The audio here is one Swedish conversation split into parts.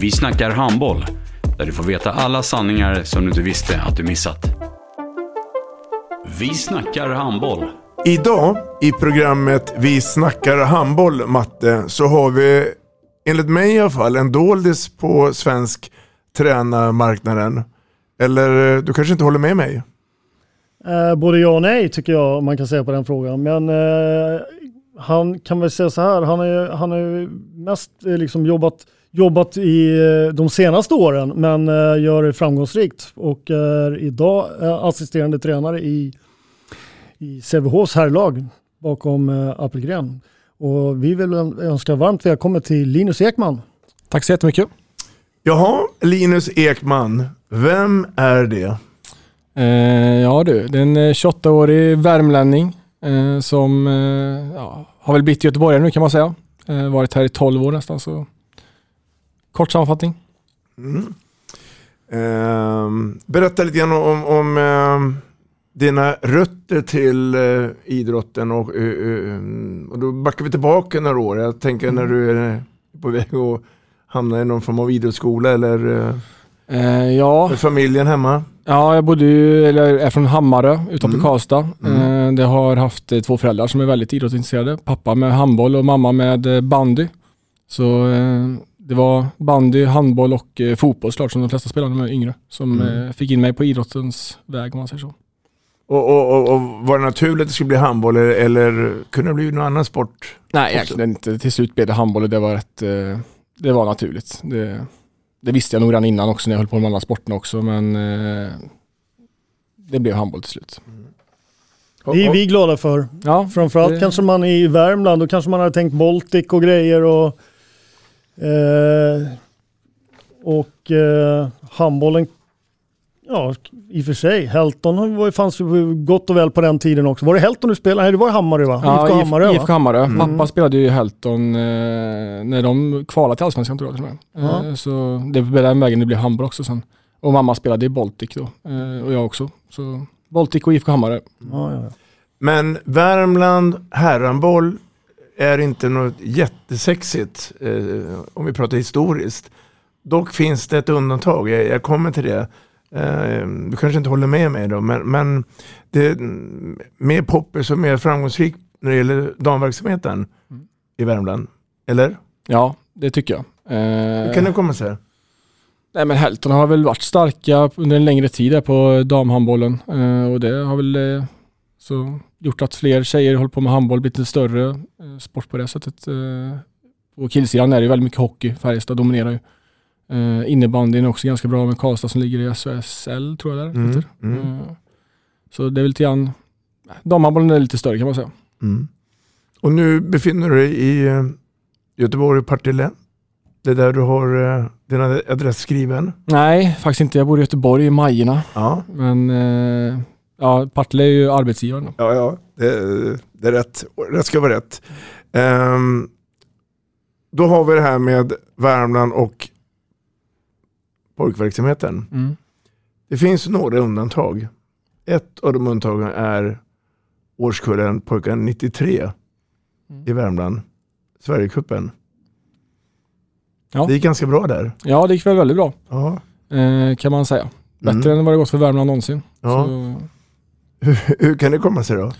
Vi snackar handboll, där du får veta alla sanningar som du inte visste att du missat. Vi snackar handboll. Idag i programmet Vi snackar handboll, Matte, så har vi enligt mig i alla fall en doldis på svensk tränarmarknaden. Eller eh, du kanske inte håller med mig? Eh, både ja och nej tycker jag man kan säga på den frågan. Men eh, han kan väl säga så här, han har han är mest eh, liksom jobbat, jobbat i eh, de senaste åren men eh, gör det framgångsrikt och är idag eh, assisterande tränare i, i Sävehofs herrlag bakom Appelgren. Och vi vill önska varmt välkommen till Linus Ekman. Tack så jättemycket. Jaha, Linus Ekman, vem är det? Eh, ja du, det är en eh, 28-årig värmlänning eh, som eh, ja, har väl blivit göteborgare nu kan man säga. Eh, varit här i 12 år nästan så kort sammanfattning. Mm. Ehm, berätta lite grann om, om ehm, dina rötter till eh, idrotten och, eh, eh, och då backar vi tillbaka några år. Jag tänker när du är på väg att hamna i någon form av idrottsskola eller eh, Eh, ja, med familjen hemma. ja, jag bodde ju, eller är från Hammarö utanför Mm. Karlstad. Mm. Eh, det har haft eh, två föräldrar som är väldigt idrottsintresserade. Pappa med handboll och mamma med eh, bandy. Så eh, det var bandy, handboll och eh, fotboll såklart som de flesta spelarna var yngre. Som Mm. eh, fick in mig på idrottens väg om man säger så. Och, och, och, och var det naturligt att det skulle bli handboll eller, eller kunde det bli någon annan sport? Nej, egentligen inte. Till slut blev det handboll och det var rätt, eh, det var naturligt. Det, det visste jag nog redan innan också när jag höll på med de andra sporterna också, men eh, det blev handboll till slut. Det är vi glada för. Ja, Framförallt det- kanske man är i Värmland, då kanske man hade tänkt Baltic och grejer och eh, och eh, handbollen, ja i och för sig, Helton var, fanns ju gott och väl på den tiden också. Var det Helton du spelade? Nej det var i Hammarö va? Ja, IFK Hammarö? IFK Hammarö. Mm. Pappa spelade ju i Helton eh, när de kvalade till Allsvenskan tror jag till och med. Eh, så det var den vägen det blev handboll också sen. Och mamma spelade i Baltic då, eh, och jag också. Så Baltic och IFK Hammarö. Ja, ja, ja. Men Värmland herrhandboll är inte något jättesexigt eh, om vi pratar historiskt. Dock finns det ett undantag, jag, jag kommer till det. Eh, du kanske inte håller med mig då, men, men det är mer poppis och mer framgångsrikt när det gäller damverksamheten i Värmland. Eller? Ja, det tycker jag. Eh, Hur kan det komma sig? Nej men Helton har väl varit starka under en längre tid där på damhandbollen eh, och det har väl eh, så gjort att fler tjejer håller på med handboll, blivit en större eh, sport på det sättet. Eh, på killsidan är det ju väldigt mycket hockey, Färjestad dominerar ju. Eh, innebandyn är också ganska bra med Karlstad som ligger i SHSL tror jag det Mm, mm. Eh, så det är väl lite grann, damhandbollen är lite större kan man säga. Mm. Och nu befinner du dig i Göteborg, Partille. Det är där du har eh, din adress skriven. Nej, faktiskt inte. Jag bor i Göteborg i Majorna. Ja, Men eh, ja, Partille är ju arbetsgivaren. ja, ja det, det är rätt. Rätt ska vara rätt. Ehm, då har vi det här med Värmland och pojkverksamheten. Mm. Det finns några undantag. Ett av de undantagen är årskullen pojkar 93 i Värmland. Sverigecupen. Ja. Det gick ganska bra där. Ja, det gick väl väldigt bra. Ja. Eh, kan man säga. Bättre Mm. än vad det gått för Värmland någonsin. Ja. Så, Hur, hur kan det komma sig då?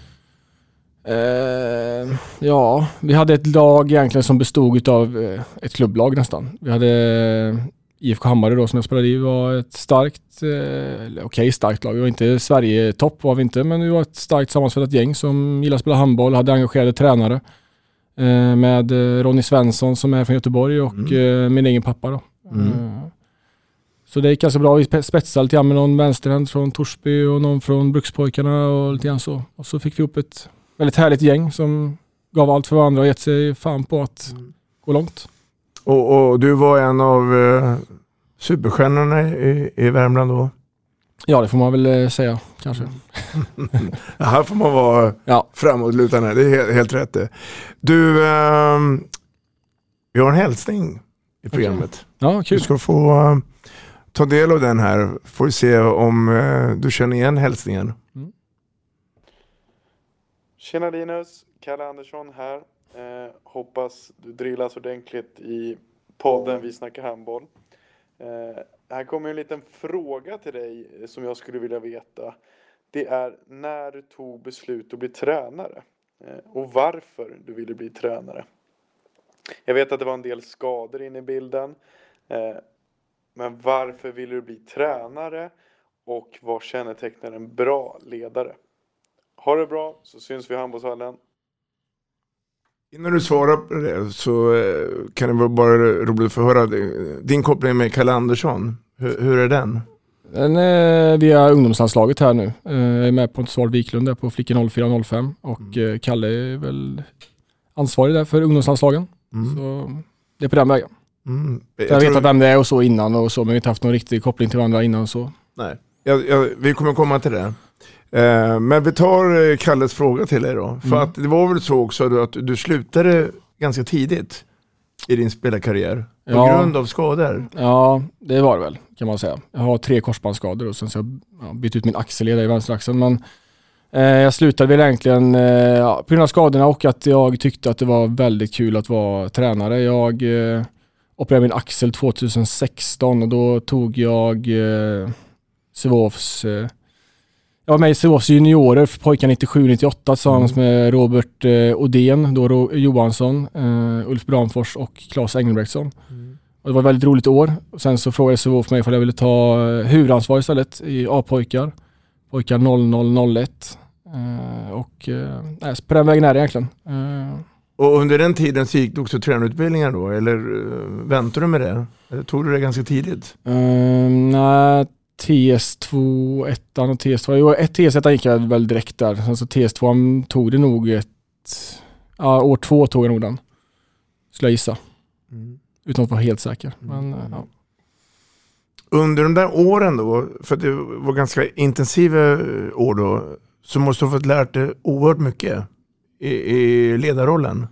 eh, ja, vi hade ett lag egentligen som bestod av eh, ett klubblag nästan. Vi hade IFK Hammarö då som jag spelade i var ett starkt, eh, okej okay, starkt lag. Vi var inte Sverige-topp var vi inte, men vi var ett starkt sammansvetsat gäng som gillade att spela handboll, hade engagerade tränare. Eh, med eh, Ronny Svensson som är från Göteborg och mm. eh, min egen pappa då. Mm. Så det gick ganska bra. Vi spetsade lite grann med någon vänsterhänt från Torsby och någon från Brukspojkarna och lite grann så. Och så fick vi upp ett väldigt härligt gäng som gav allt för varandra och gett sig fan på att mm. gå långt. Och, och, du var en av eh, superstjärnorna i, i Värmland då? Ja, det får man väl eh, säga kanske. här får man vara ja. framåtlutande, det är helt, helt rätt det. Du, eh, vi har en hälsning i programmet. Okay. Ja, kul. Du ska få ta del av den här. Får vi se om uh, du känner igen hälsningen. Mm. Tjena Linus, Kalle Andersson här. Eh, hoppas du drillas ordentligt i podden Vi snackar handboll. Eh, här kommer en liten fråga till dig som jag skulle vilja veta. Det är när du tog beslut att bli tränare eh, och varför du ville bli tränare. Jag vet att det var en del skador inne i bilden. Eh, men varför ville du bli tränare och vad kännetecknar en bra ledare? Ha det bra så syns vi i handbollshallen. Innan du svarar på det så eh, kan det vara bara roligt att få höra din koppling med Kalle Andersson. Hur, hur är den? Den är via ungdomslandslaget här nu. Jag är med på Pontus Wiklund där på Flicka 04-05 och mm. Kalle är väl ansvarig där för ungdomslandslagen. Mm. Så det är på den vägen. Mm. Jag, jag vet att vem det är och så innan och så men vi har inte haft någon riktig koppling till varandra innan och så. Nej, jag, jag, vi kommer komma till det. Eh, men vi tar eh, Kalles fråga till dig då. För mm. att det var väl så också att du slutade ganska tidigt i din spelarkarriär. På ja. grund av skador. Ja, det var det väl kan man säga. Jag har tre korsbandsskador och sen så har jag ja, bytt ut min axelled i vänsteraxeln. Men eh, jag slutade väl egentligen eh, ja, på grund av skadorna och att jag tyckte att det var väldigt kul att vara tränare. Jag eh, opererade min axel 2016 och då tog jag eh, Sävehofs eh, jag var med i Sävehofs juniorer för pojkar 97-98 tillsammans mm. med Robert eh, Odén, då Ro Johansson, eh, Ulf Bramfors och Claes Engelbrektsson. Mm. Och det var ett väldigt roligt år. Och sen så frågade Sävehof mig ifall jag ville ta eh, huvudansvar istället i A-pojkar. Pojkar 0001. Eh, och eh, på den vägen är det egentligen. Eh. Och under den tiden så gick du också tränarutbildningar då, eller uh, väntade du med det? Eller tog du det ganska tidigt? Uh, nej, TS2, ettan och TS2. Jo, ett TS1 gick jag väl direkt där. Sen så TS2 tog det nog ett... Ja, år två tog jag nog den. Skulle jag gissa. Mm. Utan att vara helt säker. Men, mm. ja. Under de där åren då, för det var ganska intensiva år då, så måste du ha fått lärt dig oerhört mycket i, i ledarrollen.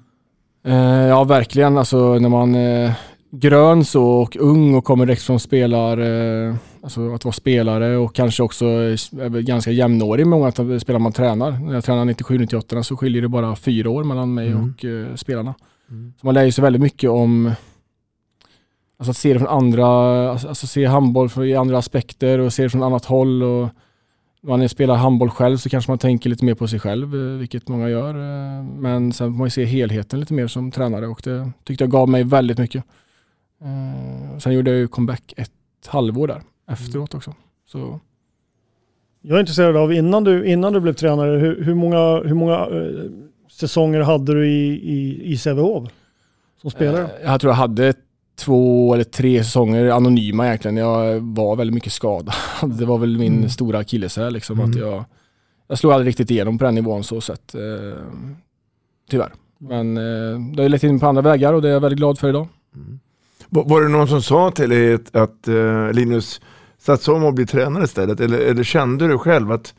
Eh, ja, verkligen. Alltså när man är grön så och ung och kommer direkt från spelar... Eh, Alltså att vara spelare och kanske också är ganska jämnårig med många spelare man tränar. När jag tränar 97-98 så skiljer det bara fyra år mellan mig mm. och uh, spelarna. Mm. Så man lär sig väldigt mycket om Alltså att se det från andra, alltså, se handboll i andra aspekter och se det från annat håll. Och man spelar handboll själv så kanske man tänker lite mer på sig själv, eh, vilket många gör. Eh, men sen får man se helheten lite mer som tränare och det tyckte jag gav mig väldigt mycket. Sen gjorde jag ju comeback ett halvår där efteråt också. Så. Jag är intresserad av, innan du, innan du blev tränare, hur, hur många, hur många eh, säsonger hade du i, i, i Sävehof som spelare? Eh, jag tror jag hade två eller tre säsonger anonyma egentligen. Jag var väldigt mycket skadad. Det var väl min mm. stora akilleshäl liksom. Mm. Att jag, jag slog aldrig riktigt igenom på den nivån så sett. Eh, tyvärr. Men eh, det har lett in på andra vägar och det är jag väldigt glad för idag. Mm. Var det någon som sa till dig att, att uh, Linus, satsa om och bli tränare istället? Eller, eller kände du själv att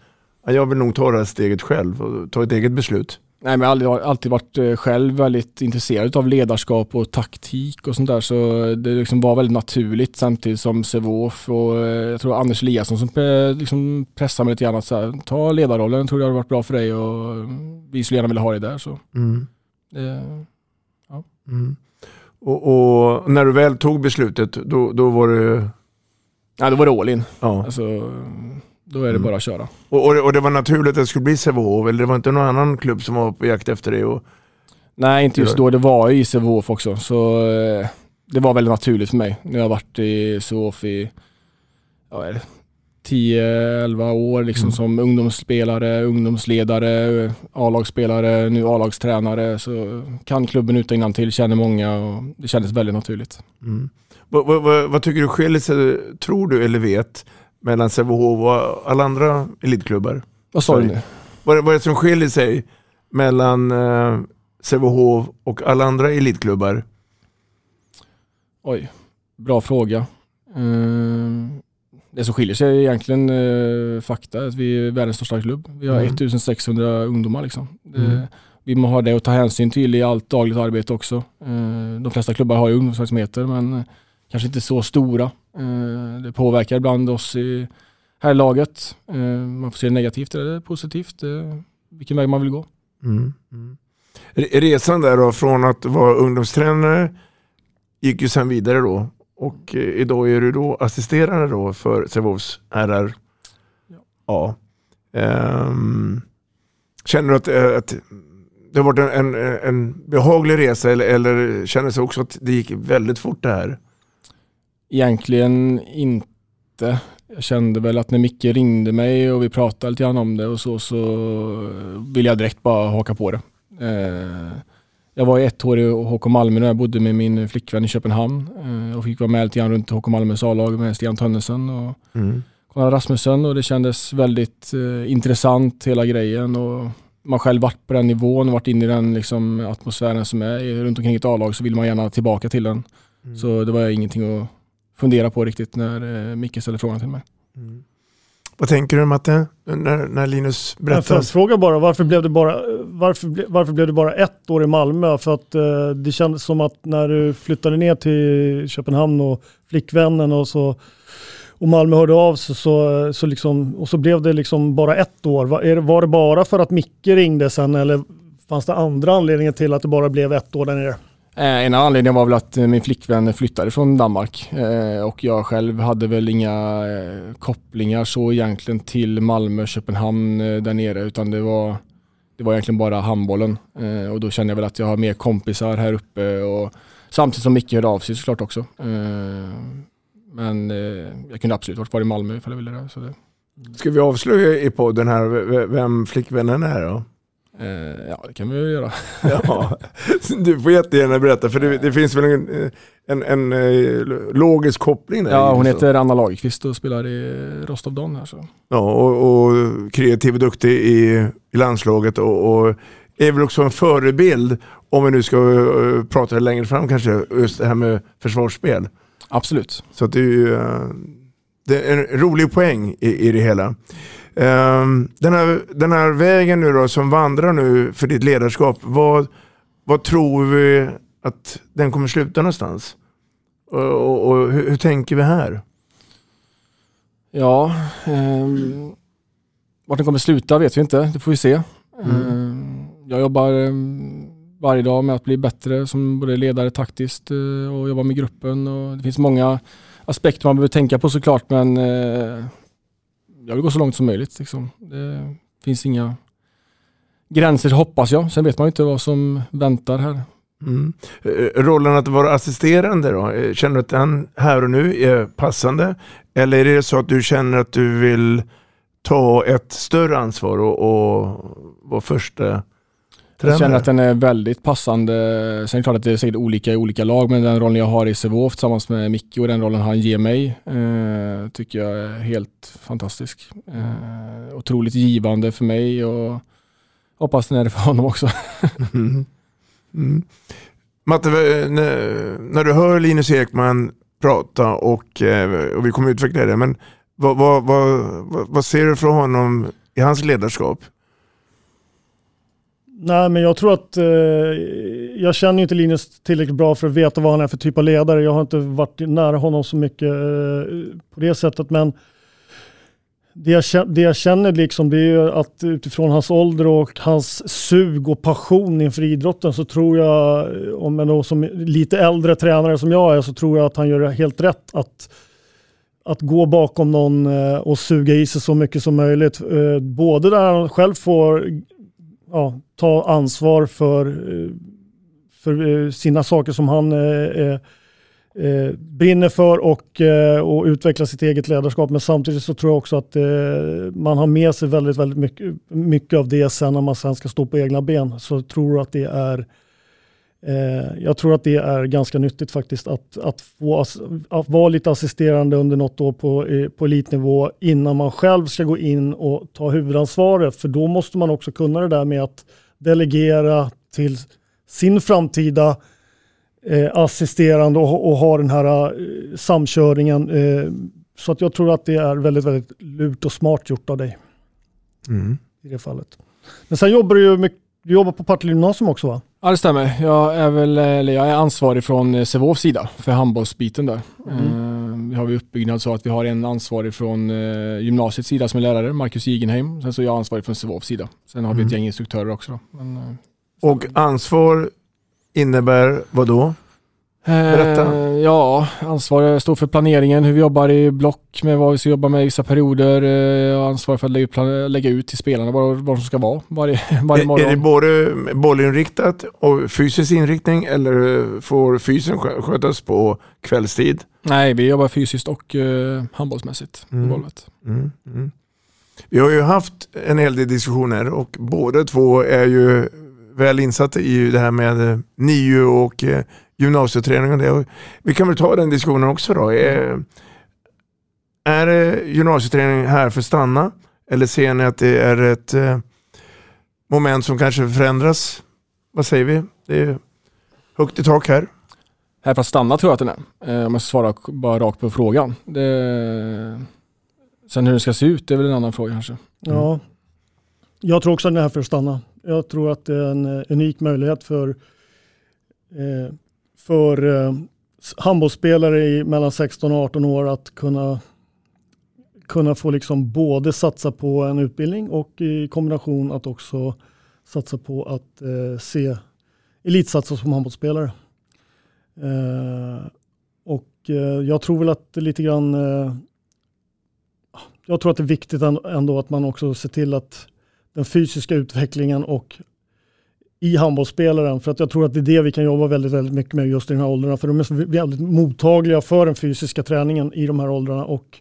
jag vill nog ta det här steget själv och ta ett eget beslut? Nej, men jag har alltid varit eh, själv väldigt intresserad av ledarskap och taktik och sånt där. Så det liksom var väldigt naturligt samtidigt som Sävehof och eh, jag tror Anders Eliasson som liksom pressade mig lite grann att så här, ta ledarrollen, tror jag hade varit bra för dig och vi skulle gärna vilja ha dig där. Så. Mm. Det, ja. Mm. Och, och, när du väl tog beslutet, då, då var det Ja, då var det all in. Ja. Alltså, då är det mm. bara att köra. Och, och, det, och, det, var naturligt att det skulle bli Sävehof, eller det var inte någon annan klubb som var på jakt efter det? Och... Nej, inte just då. Det var ju i Sävehof också. Så eh, det var väldigt naturligt för mig. Nu har jag varit i SOF i är det, 10-11 år liksom Mm. som ungdomsspelare, ungdomsledare, A-lagsspelare, nu A-lagstränare. Så kan klubben utan till känner många och det kändes väldigt naturligt. Mm. Vad, vad, vad, vad tycker du skiljer sig, tror du eller vet, mellan Sävehof och alla andra elitklubbar? Vad sa du nu? Vad, är- vad är det som skiljer sig mellan eh, Sävehof och alla andra elitklubbar? Oj, bra fråga. Ehm, Det som skiljer sig är egentligen eh, fakta, att vi är världens största klubb. Vi har Mm. 1600 ungdomar. Liksom. Det, Mm. Vi må ha det att ta hänsyn till i allt dagligt arbete också. Eh, De flesta klubbar har ju ungdomsverksamheter men eh, kanske inte så stora. Eh, Det påverkar ibland oss i här laget. Eh, Man får se det negativt eller positivt, eh, vilken väg man vill gå. Mm. Mm. Re- Resan där då från att vara ungdomstränare gick ju sen vidare då och idag är du då assisterande då för Sävehofs RR. Ja. Ehm, känner du att, att det har varit en, en, en behaglig resa eller, eller känner du också att det gick väldigt fort det här? Egentligen inte. Jag kände väl att när Micke ringde mig och vi pratade lite grann om det och så, så ville jag direkt bara haka på det. Eh, jag var i ett år i HK Malmö när jag bodde med min flickvän i Köpenhamn eh, och fick vara med lite grann runt HK Malmös A-lag med Stian Tönnesen och Mm. Konrad Rasmussen och det kändes väldigt eh, intressant hela grejen och man själv varit på den nivån, varit inne i den liksom, atmosfären som är runt omkring ett A-lag så vill man gärna tillbaka till den. Mm. Så det var ingenting att fundera på riktigt när eh, Micke ställde frågan till mig. Vad tänker du Matte? När, när Linus En berättar? följdfråga bara, varför blev, det bara varför, varför blev det bara ett år i Malmö? För att eh, det kändes som att när du flyttade ner till Köpenhamn och flickvännen och så och Malmö hörde av sig så, så liksom, och så blev det liksom bara ett år. Var, var det bara för att Micke ringde sen eller fanns det andra anledningar till att det bara blev ett år där nere? Eh, en av anledning var väl att min flickvän flyttade från Danmark eh, och jag själv hade väl inga eh, kopplingar så egentligen till Malmö, Köpenhamn där nere utan det var, det var egentligen bara handbollen och då kände jag väl att jag har mer kompisar här uppe och samtidigt som Micke hörde av sig såklart också. Men jag kunde absolut varit kvar i Malmö ifall jag ville det. Så det Ska vi avslöja i podden här vem flickvännen är då? Eh, ja, det kan vi ju göra. Ja, du får jättegärna berätta för det, det finns väl en, en, en, eh, logisk koppling där. Ja, hon heter Anna Lagerqvist och spelar i Rostov Don här. Så. Ja, och, och kreativ och duktig i, i landslaget och, och är väl också en förebild om vi nu ska eh, prata längre fram kanske, just det här med försvarsspel. Absolut. Så att det är ju eh, det är en rolig poäng i, i det hela. Ehm, den, här, den här vägen nu då som vandrar nu för ditt ledarskap, vad, vad tror vi att den kommer sluta någonstans? Och, och, och hur, hur tänker vi här? Ja, ehm, vart den kommer sluta vet vi inte. Det får vi se. Mm. Ehm, jag jobbar ehm, varje dag med att bli bättre som både ledare taktiskt eh, och jobbar med gruppen. Och det finns många aspekter man behöver tänka på såklart men eh, jag vill gå så långt som möjligt. Liksom. Det finns inga gränser hoppas jag. Sen vet man ju inte vad som väntar här. Mm. Eh, rollen att vara assisterande då, eh, känner du att den här och nu är passande? Eller är det så att du känner att du vill ta ett större ansvar och, och vara första tränare? Jag känner att den är väldigt passande. Sen är det klart att det är säkert olika i olika lag, men den rollen jag har i Sävehof tillsammans med Micke och den rollen han ger mig eh, tycker jag är helt fantastisk. Eh, otroligt givande för mig och hoppas den är det för honom också. Mm. Mm. Matte, eh, när, du hör Linus Ekman prata och, eh, och vi kommer utveckla det, men vad, vad, vad, vad ser du från honom i hans ledarskap? Nej, men jag tror att eh, jag känner ju inte Linus tillräckligt bra för att veta vad han är för typ av ledare. Jag har inte varit nära honom så mycket eh, på det sättet, men det jag, känner, det jag känner liksom det är ju att utifrån hans ålder och hans sug och passion inför idrotten så tror jag, eh, om en som lite äldre tränare som jag är, så tror jag att han gör helt rätt att att gå bakom någon eh, och suga i sig så mycket som möjligt. Eh, både där han själv får ja, ta ansvar för, eh, för eh, sina saker som han eh, eh, eh, brinner för och, eh, och utveckla sitt eget ledarskap. Men samtidigt så tror jag också att eh, man har med sig väldigt, väldigt mycket, mycket av det sen när man sen ska stå på egna ben. Så tror jag att det är eh, jag tror att det är ganska nyttigt faktiskt att, att, få, att vara lite assisterande under något år på, eh, på elitnivå innan man själv ska gå in och ta huvudansvaret. För då måste man också kunna det där med att delegera till sin framtida eh, assisterande och, och ha den här eh, samköringen. Eh, så att jag tror att det är väldigt, väldigt lurt och smart gjort av dig. Mm. I det fallet. Men sen jobbar du ju mycket, du jobbar på Partille gymnasium också va? Ja det stämmer. Jag är, väl, eller jag är ansvarig från eh, Sävehofs sida för handbollsbiten där. Mm. Eh, vi har vi uppbyggnad så att vi har en ansvarig från eh, gymnasiets sida som är lärare, Marcus Jigenheim. Sen så är jag ansvarig från Sävehofs sida. Sen har vi ett Mm. gäng instruktörer också. Då. Men, Och ansvar innebär vad då? Berätta. Eh, ja, ansvarig står för planeringen, hur vi jobbar i block med vad vi ska jobba med i vissa perioder. Eh, ansvarig för att lägga ut, plan- lägga ut till spelarna vad, vad de ska vara varje, varje Är, morgon. är det både bollinriktat och fysisk inriktning eller får fysen skö- skötas på kvällstid? Nej, vi jobbar fysiskt och uh, handbollsmässigt på Mm. golvet. Mm, mm. Vi har ju haft en hel del diskussioner och båda två är ju väl insatta i det här med eh, NIU och eh, gymnasieträning och det. Vi kan väl ta den diskussionen också då. Är, är eh, gymnasieträning här för att stanna? Eller ser ni att det är ett eh, moment som kanske förändras? Vad säger vi? Det är högt i tak här. Här för att stanna tror jag att den är. Eh, om jag ska svara k- bara rakt på frågan. Det, sen hur det ska se ut, det är väl en annan fråga kanske. Ja, jag tror också att den är här för att stanna. Jag tror att det är en eh, unik möjlighet för, eh, för eh, handbollsspelare i mellan 16 och 18 år att kunna, kunna få liksom både satsa på en utbildning och i kombination att också satsa på att eh, se elitsatsa som handbollsspelare. Eh, och eh, jag tror väl att det lite grann eh, jag tror att det är viktigt ändå att man också ser till att den fysiska utvecklingen och i handbollsspelaren, för att jag tror att det är det vi kan jobba väldigt, väldigt mycket med just i den här åldrarna, för de är så väldigt mottagliga för den fysiska träningen i de här åldrarna. Och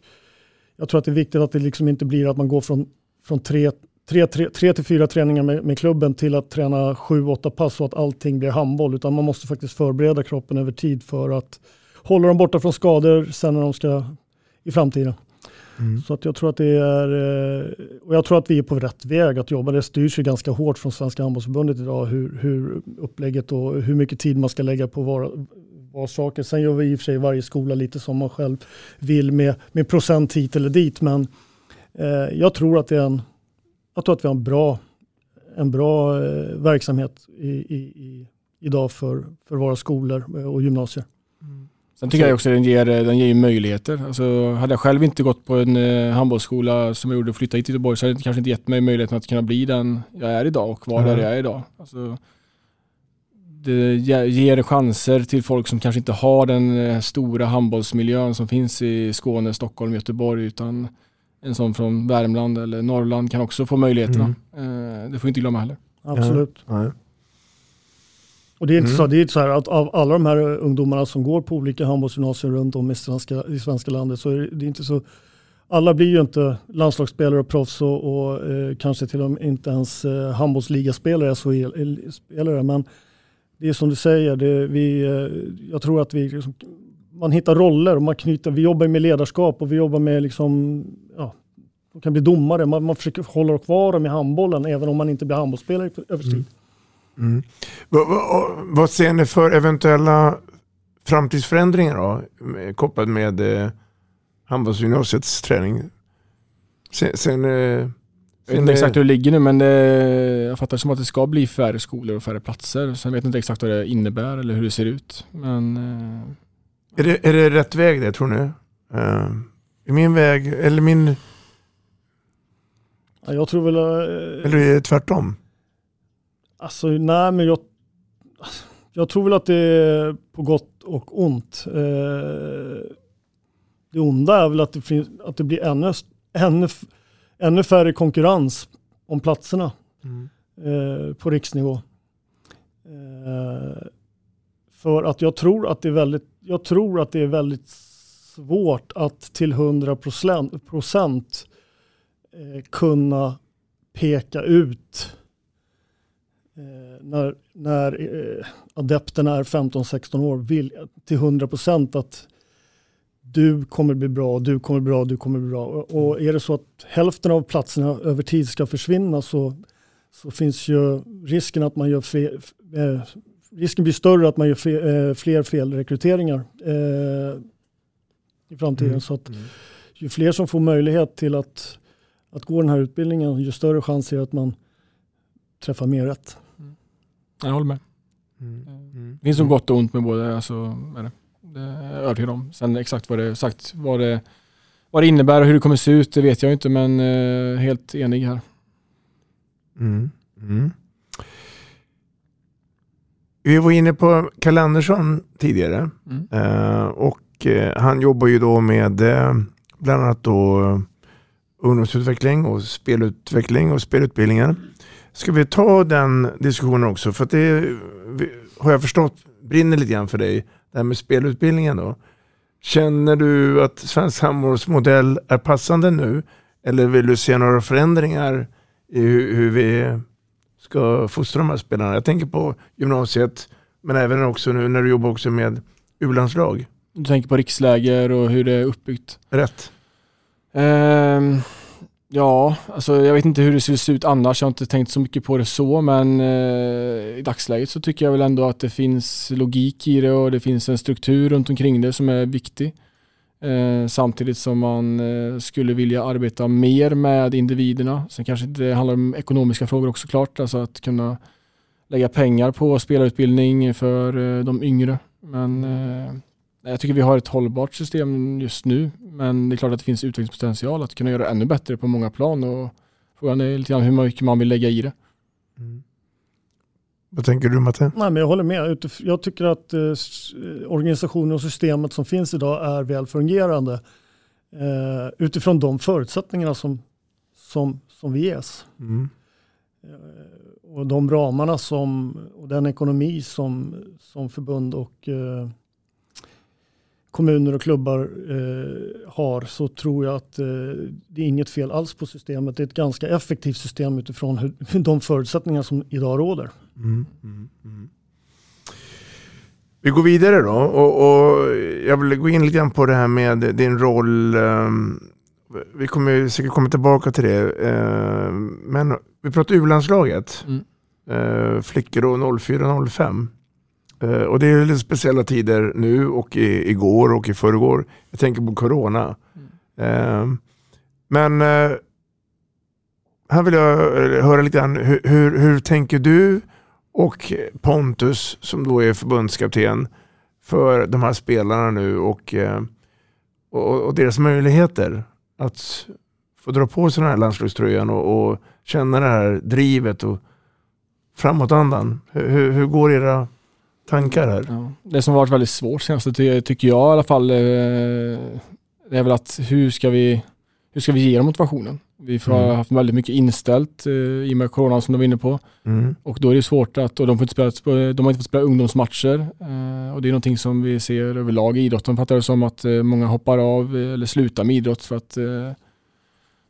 jag tror att det är viktigt att det liksom inte blir att man går från, från tre, tre, tre, tre till fyra träningar med, med klubben till att träna sju, åtta pass och att allting blir handboll, utan man måste faktiskt förbereda kroppen över tid för att hålla dem borta från skador sen när de ska i framtiden. Så att jag tror att det är, eh, och jag tror att vi är på rätt väg att jobba. Det styrs ju ganska hårt från Svenska handbollsförbundet idag hur, hur upplägget och hur mycket tid man ska lägga på var, var saker. Sen gör vi i och för sig varje skola lite som man själv vill med, med procent hit eller dit. Men eh, jag tror att det är en, jag tror att vi har en bra, en bra eh, verksamhet i, i, i, idag för, för våra skolor eh, och gymnasier. Sen tycker jag också att den ger, den ger möjligheter. Alltså, hade jag själv inte gått på en eh, handbollsskola som jag gjorde och flytta hit till Göteborg så hade det kanske inte gett mig möjligheten att kunna bli den jag är idag och vara Mm. där jag är idag. Alltså, det ge- ger chanser till folk som kanske inte har den eh, stora handbollsmiljön som finns i Skåne, Stockholm, Göteborg utan en sån från Värmland eller Norrland kan också få möjligheterna. Eh, det får vi inte glömma heller. Absolut. Nej. Och det är inte Mm. så, det är inte så här att av alla de här ungdomarna som går på olika handbollsgymnasier runt om i svenska, i svenska landet så är det, inte så alla blir ju inte landslagsspelare och proffs och, och eh, kanske till och med inte ens eh, handbollsligaspelare, SHL-spelare. Men det är som du säger, det, vi, eh, jag tror att vi liksom, man hittar roller och man knyter, vi jobbar med ledarskap och vi jobbar med liksom, ja, de kan bli domare, man, man försöker hålla kvar dem i handbollen även om man inte blir handbollsspelare över tid. Mm. Vad, vad, ser ni för eventuella framtidsförändringar då? med- Kopplat med eh, handbollsgymnasiets träning? Sen, sen, eh, Jag vet inte eh, exakt hur det ligger nu men det, jag fattar som att det ska bli färre skolor och färre platser. Sen vet jag inte exakt vad det innebär eller hur det ser ut. Men eh, är, det, är det rätt väg det tror ni? Eh, är min väg, eller min, Ja, jag tror väl... eh, eller är det tvärtom? Alltså nej men jag, jag tror väl att det är på gott och ont. Eh, det onda är väl att det, finns, att det blir ännu, ännu, ännu färre konkurrens om platserna Mm. eh, på riksnivå. Eh, För att jag tror att det är väldigt, jag tror att det är väldigt svårt att till 100 procent eh, kunna peka ut när, när eh, adepterna är 15-16 år vill, till 100 procent att du kommer bli bra, du kommer bli bra, du kommer bli bra. Och är det så att hälften av platserna över tid ska försvinna så, så finns ju risken att man gör fel, eh, risken blir större att man gör fe, eh, fler felrekryteringar eh, i framtiden. Mm. Så att ju fler som får möjlighet till att, att gå den här utbildningen, ju större chans är det att man träffar mer rätt. Jag håller med. Mm. Det finns nog gott och ont med både, alltså, det. det är jag övertygad om. Sen exakt vad det, exakt vad det, vad det innebär och hur det kommer se ut, det vet jag inte, men eh, helt enig här. Mm. Mm. Vi var inne på Kalle Andersson tidigare. Mm. Eh, och eh, han jobbar ju då med eh, bland annat då eh, ungdomsutveckling och spelutveckling och spelutbildningar. Ska vi ta den diskussionen också? För det har jag förstått brinner lite grann för dig, det här med spelutbildningen då. Känner du att svensk handbollsmodell är passande nu? Eller vill du se några förändringar i hur, hur vi ska fostra de här spelarna? Jag tänker på gymnasiet, men även också nu när du jobbar också med U-landslag. Du tänker på riksläger och hur det är uppbyggt. Rätt. Ehm, ja, alltså jag vet inte hur det skulle se ut annars. Jag har inte tänkt så mycket på det så, men eh, i dagsläget så tycker jag väl ändå att det finns logik i det och det finns en struktur runt omkring det som är viktig. Eh, samtidigt som man eh, skulle vilja arbeta mer med individerna. Sen kanske det handlar om ekonomiska frågor också klart, alltså att kunna lägga pengar på spelarutbildning för eh, de yngre. Men eh, jag tycker vi har ett hållbart system just nu, men det är klart att det finns utvecklingspotential att kunna göra det ännu bättre på många plan och frågan är lite grann hur mycket man vill lägga i det. Vad tänker du Matte? Nej, men jag håller med. Jag tycker att eh, s- organisationen och systemet som finns idag är väl fungerande eh, utifrån de förutsättningarna som, som, som vi ges. Mm. Eh, och de ramarna som, och den ekonomi som, som förbund och eh, kommuner och klubbar eh, har så tror jag att eh, det är inget fel alls på systemet. Det är ett ganska effektivt system utifrån hur, de förutsättningar som idag råder. Mm, mm, mm. Vi går vidare då och, och jag vill gå in lite grann på det här med din roll. ehm, Vi kommer ju säkert komma tillbaka till det. ehm, Men vi pratar U-landslaget. Mm. Eh, Flickor då 04-05. Eh, Och det är lite speciella tider nu och i, igår och i förrgår. Jag tänker på corona. Ehm, Men eh, här vill jag eh, höra lite grann, hur, hur, hur tänker du och Pontus som då är förbundskapten för de här spelarna nu och, eh, och, och deras möjligheter att få dra på sig den här landslagströjan och, och känna det här drivet och framåtandan. Hur, hur, hur går era tankar här? Ja. Det som varit väldigt svårt senaste ty- tycker jag i alla fall, eh, det är väl att hur ska vi, hur ska vi ge dem motivationen? Vi har Mm. haft väldigt mycket inställt eh, i och med corona som du var inne på. Mm. Och då är det svårt att, och de, får inte spela, de har inte fått spela ungdomsmatcher. Eh, och det är någonting som vi ser överlag i idrotten, fattar det som att många hoppar av eller slutar med idrott för att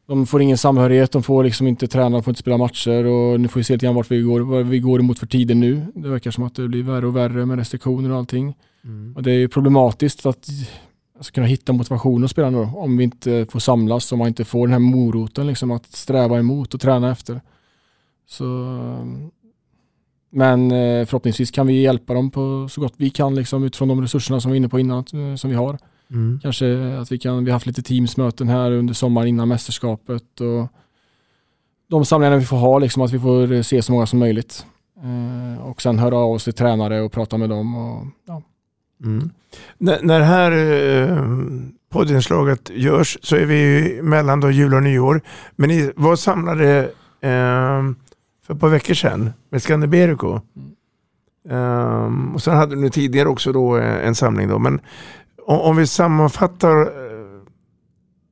de får ingen samhörighet, de får liksom inte träna, de får inte spela matcher och nu får vi se lite grann vart vi går, vad vi går emot för tider nu. Det verkar som att det blir värre och värre med restriktioner och allting. Mm. Och det är ju problematiskt att alltså, kunna hitta motivation spela nu då, om vi inte får samlas, om man inte får den här moroten liksom, att sträva emot och träna efter. Så, men eh, förhoppningsvis kan vi hjälpa dem på så gott vi kan liksom, utifrån de resurserna som vi var inne på innan eh, som vi har. Mm. Kanske att vi kan, vi har haft lite teamsmöten här under sommaren innan mästerskapet och de samlingarna vi får ha, liksom, att vi får se så många som möjligt. Eh, och sen höra av oss till tränare och prata med dem. Och, ja. Mm. När, när det här eh, poddinslaget görs så är vi ju mellan då jul och nyår. Men ni var samlade eh, för ett par veckor sedan med Scandiberico. Um, och sen hade ni tidigare också då eh, en samling då. Men om, vi sammanfattar eh,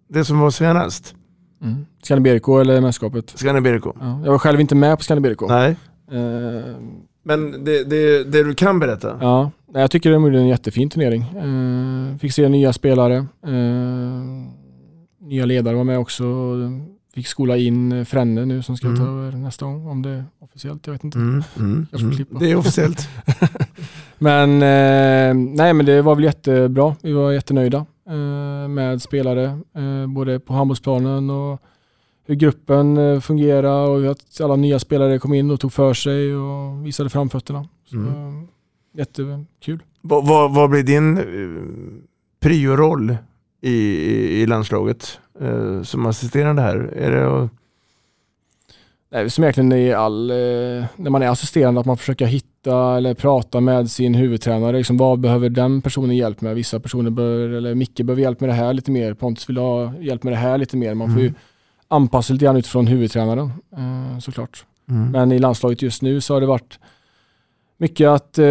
det som var senast. Mm. Scandiberico eller mästerskapet? Scandiberico. Ja, jag var själv inte med på Scandiberico. Nej. Eh, Men det, det, det du kan berätta? Ja, jag tycker det är en jättefin turnering. Eh, fick se nya spelare. Eh, nya ledare var med också. Fick skola in Frenne nu som ska Mm. ta över nästa gång. Om det är officiellt, jag vet inte. Mm, mm, mm. klippa. Det är officiellt. men, eh, nej, men det var väl jättebra. Vi var jättenöjda eh, med spelare, eh, både på handbollsplanen och hur gruppen eh, fungerar och att alla nya spelare kom in och tog för sig och visade framfötterna. Så, Mm. Jättekul. Vad, vad, vad blir din prioroll i, i, landslaget eh, som assisterande här? Är det Nej, som egentligen i all, eh, när man är assisterande, att man försöker hitta eller prata med sin huvudtränare. Liksom, vad behöver den personen hjälp med? Vissa personer bör, eller Micke behöver hjälp med det här lite mer. Pontus vill ha hjälp med det här lite mer. Man får ju Mm. anpassa lite grann utifrån huvudtränaren eh, såklart. Mm. Men i landslaget just nu så har det varit mycket att eh,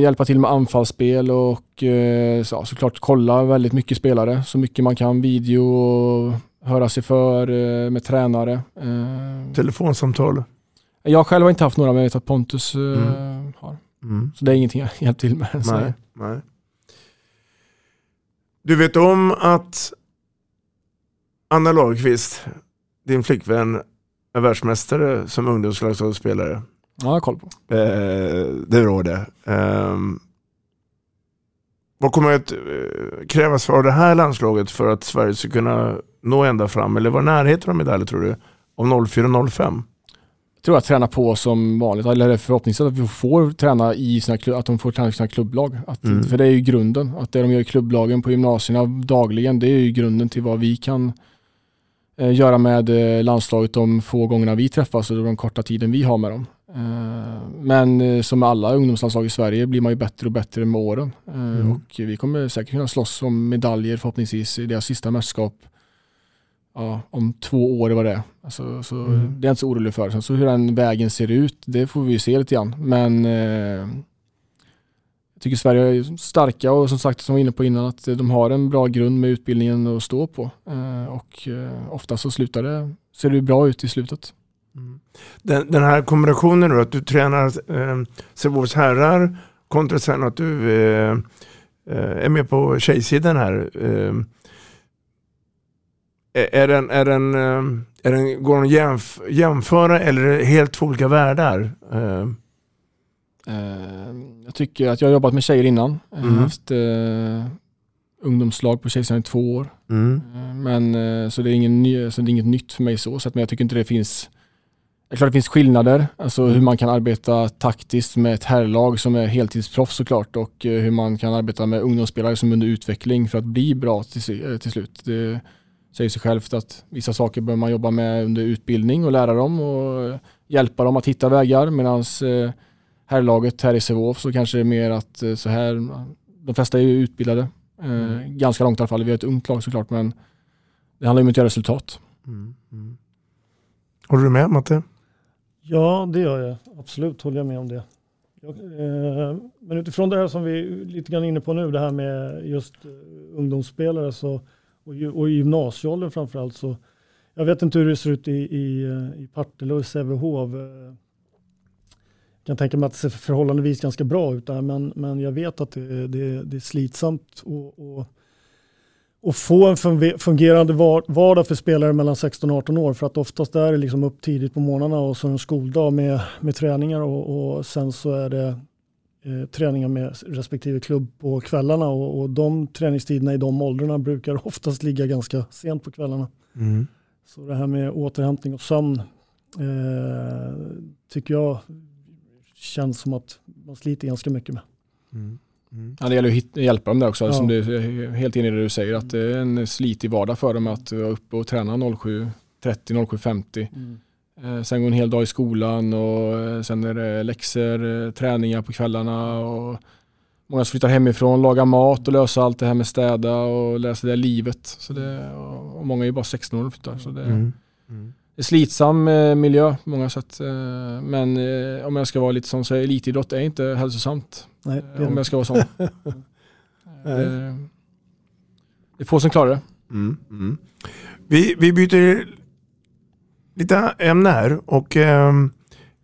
hjälpa till med anfallsspel och eh, så, såklart kolla väldigt mycket spelare. Så mycket man kan, video och höra sig för eh, med tränare. Eh, telefonsamtal? jag själv har inte haft några, men jag vet att Pontus eh, Mm. har. Mm. Så det är ingenting jag hjälpt till med. Nej, nej. Du vet om att Anna Lagerqvist, din flickvän, är världsmästare som ungdomslandslagsspelare. Ja, jag har koll på. Eh, det rår det. Ehm, vad kommer att eh, krävas av det här landslaget för att Sverige ska kunna nå ända fram? Eller vara i närheten av medaljer tror du? Om 04-05? Jag tror att träna på som vanligt, eller förhoppningsvis att vi får träna i sina, att de får träna i sina klubblag. Att, Mm. För det är ju grunden. Att det de gör i klubblagen på gymnasierna dagligen, det är ju grunden till vad vi kan eh, göra med eh, landslaget de få gångerna vi träffas och den korta tiden vi har med dem. Eh, men eh, som med alla ungdomslandslag i Sverige blir man ju bättre och bättre med åren. Eh, Mm. Och vi kommer säkert kunna slåss om medaljer förhoppningsvis i deras sista mästerskap ja, om två år var det. Alltså, så Mm. Det är jag inte så orolig för. Sen så hur den vägen ser ut, det får vi se lite grann. Men eh, jag tycker Sverige är starka och som sagt, som vi var inne på innan, att de har en bra grund med utbildningen att stå på. Eh, och eh, ofta så slutar det, ser det bra ut i slutet. Den, den här kombinationen nu, att du tränar eh, Sävehofs herrar kontra sen att du eh, eh, är med på tjejsidan här. Eh, är- den, är den, eh, är den, går den att jämf jämföra eller är det helt två olika världar? Eh, Eh, jag tycker att jag har jobbat med tjejer innan. Jag har Mm. haft eh, ungdomslag på tjejsidan i två år. Mm. Men, så, det är ingen ny, så det är inget nytt för mig så. så att, men jag tycker inte det finns det är klart det finns skillnader, alltså hur man kan arbeta taktiskt med ett herrlag som är heltidsproffs såklart och eh, hur man kan arbeta med ungdomsspelare som är under utveckling för att bli bra till, eh, till slut. Det säger sig självt att vissa saker bör man jobba med under utbildning och lära dem och eh, hjälpa dem att hitta vägar medan herrlaget här i Sävehof så kanske det är mer att så här, de flesta är ju utbildade, eh, ganska långt i alla fall. Vi har ett ungt lag såklart men det handlar ju om att göra resultat. Håller du med Matte? Ja, det gör jag. Absolut håller jag med om det. Jag, eh, men utifrån det här som vi är lite grann inne på nu, det här med just eh, ungdomsspelare så, och, och i gymnasieåldern framförallt så, jag vet inte hur det ser ut i, i, eh, i Partille och i Sävehof. Eh. Jag kan tänka mig att det ser förhållandevis ganska bra ut där, men, men jag vet att det, det, det är slitsamt och, och och få en funge- fungerande var- vardag för spelare mellan 16 och 18 år. För att oftast är det liksom upp tidigt på morgnarna och så en skoldag med, med träningar och, och sen så är det eh, träningar med respektive klubb på kvällarna och, och de träningstiderna i de åldrarna brukar oftast ligga ganska sent på kvällarna. Mm. Så det här med återhämtning och sömn eh, tycker jag känns som att man sliter ganska mycket med. Ja, det gäller att hjälpa dem där också, Ja. som du är helt enig i det du säger, att det är en slitig vardag för dem att vara uppe och träna 07.30, 07.50. Mm. Eh, sen gå en hel dag i skolan och eh, sen är det läxor, eh, träningar på kvällarna och många som flyttar hemifrån, lagar mat och lösa allt det här med städa och läsa det här livet. Så det, och många är ju bara 16 år och flyttar. Så det, Mm. är slitsam eh, miljö på många sätt. eh, Men eh, om jag ska vara lite sån så är elitidrott är inte hälsosamt. Nej, eh, om jag ska vara sån. Det, det är få som klarar det. Mm. Mm. Vi, vi byter lite ämne här och ehm,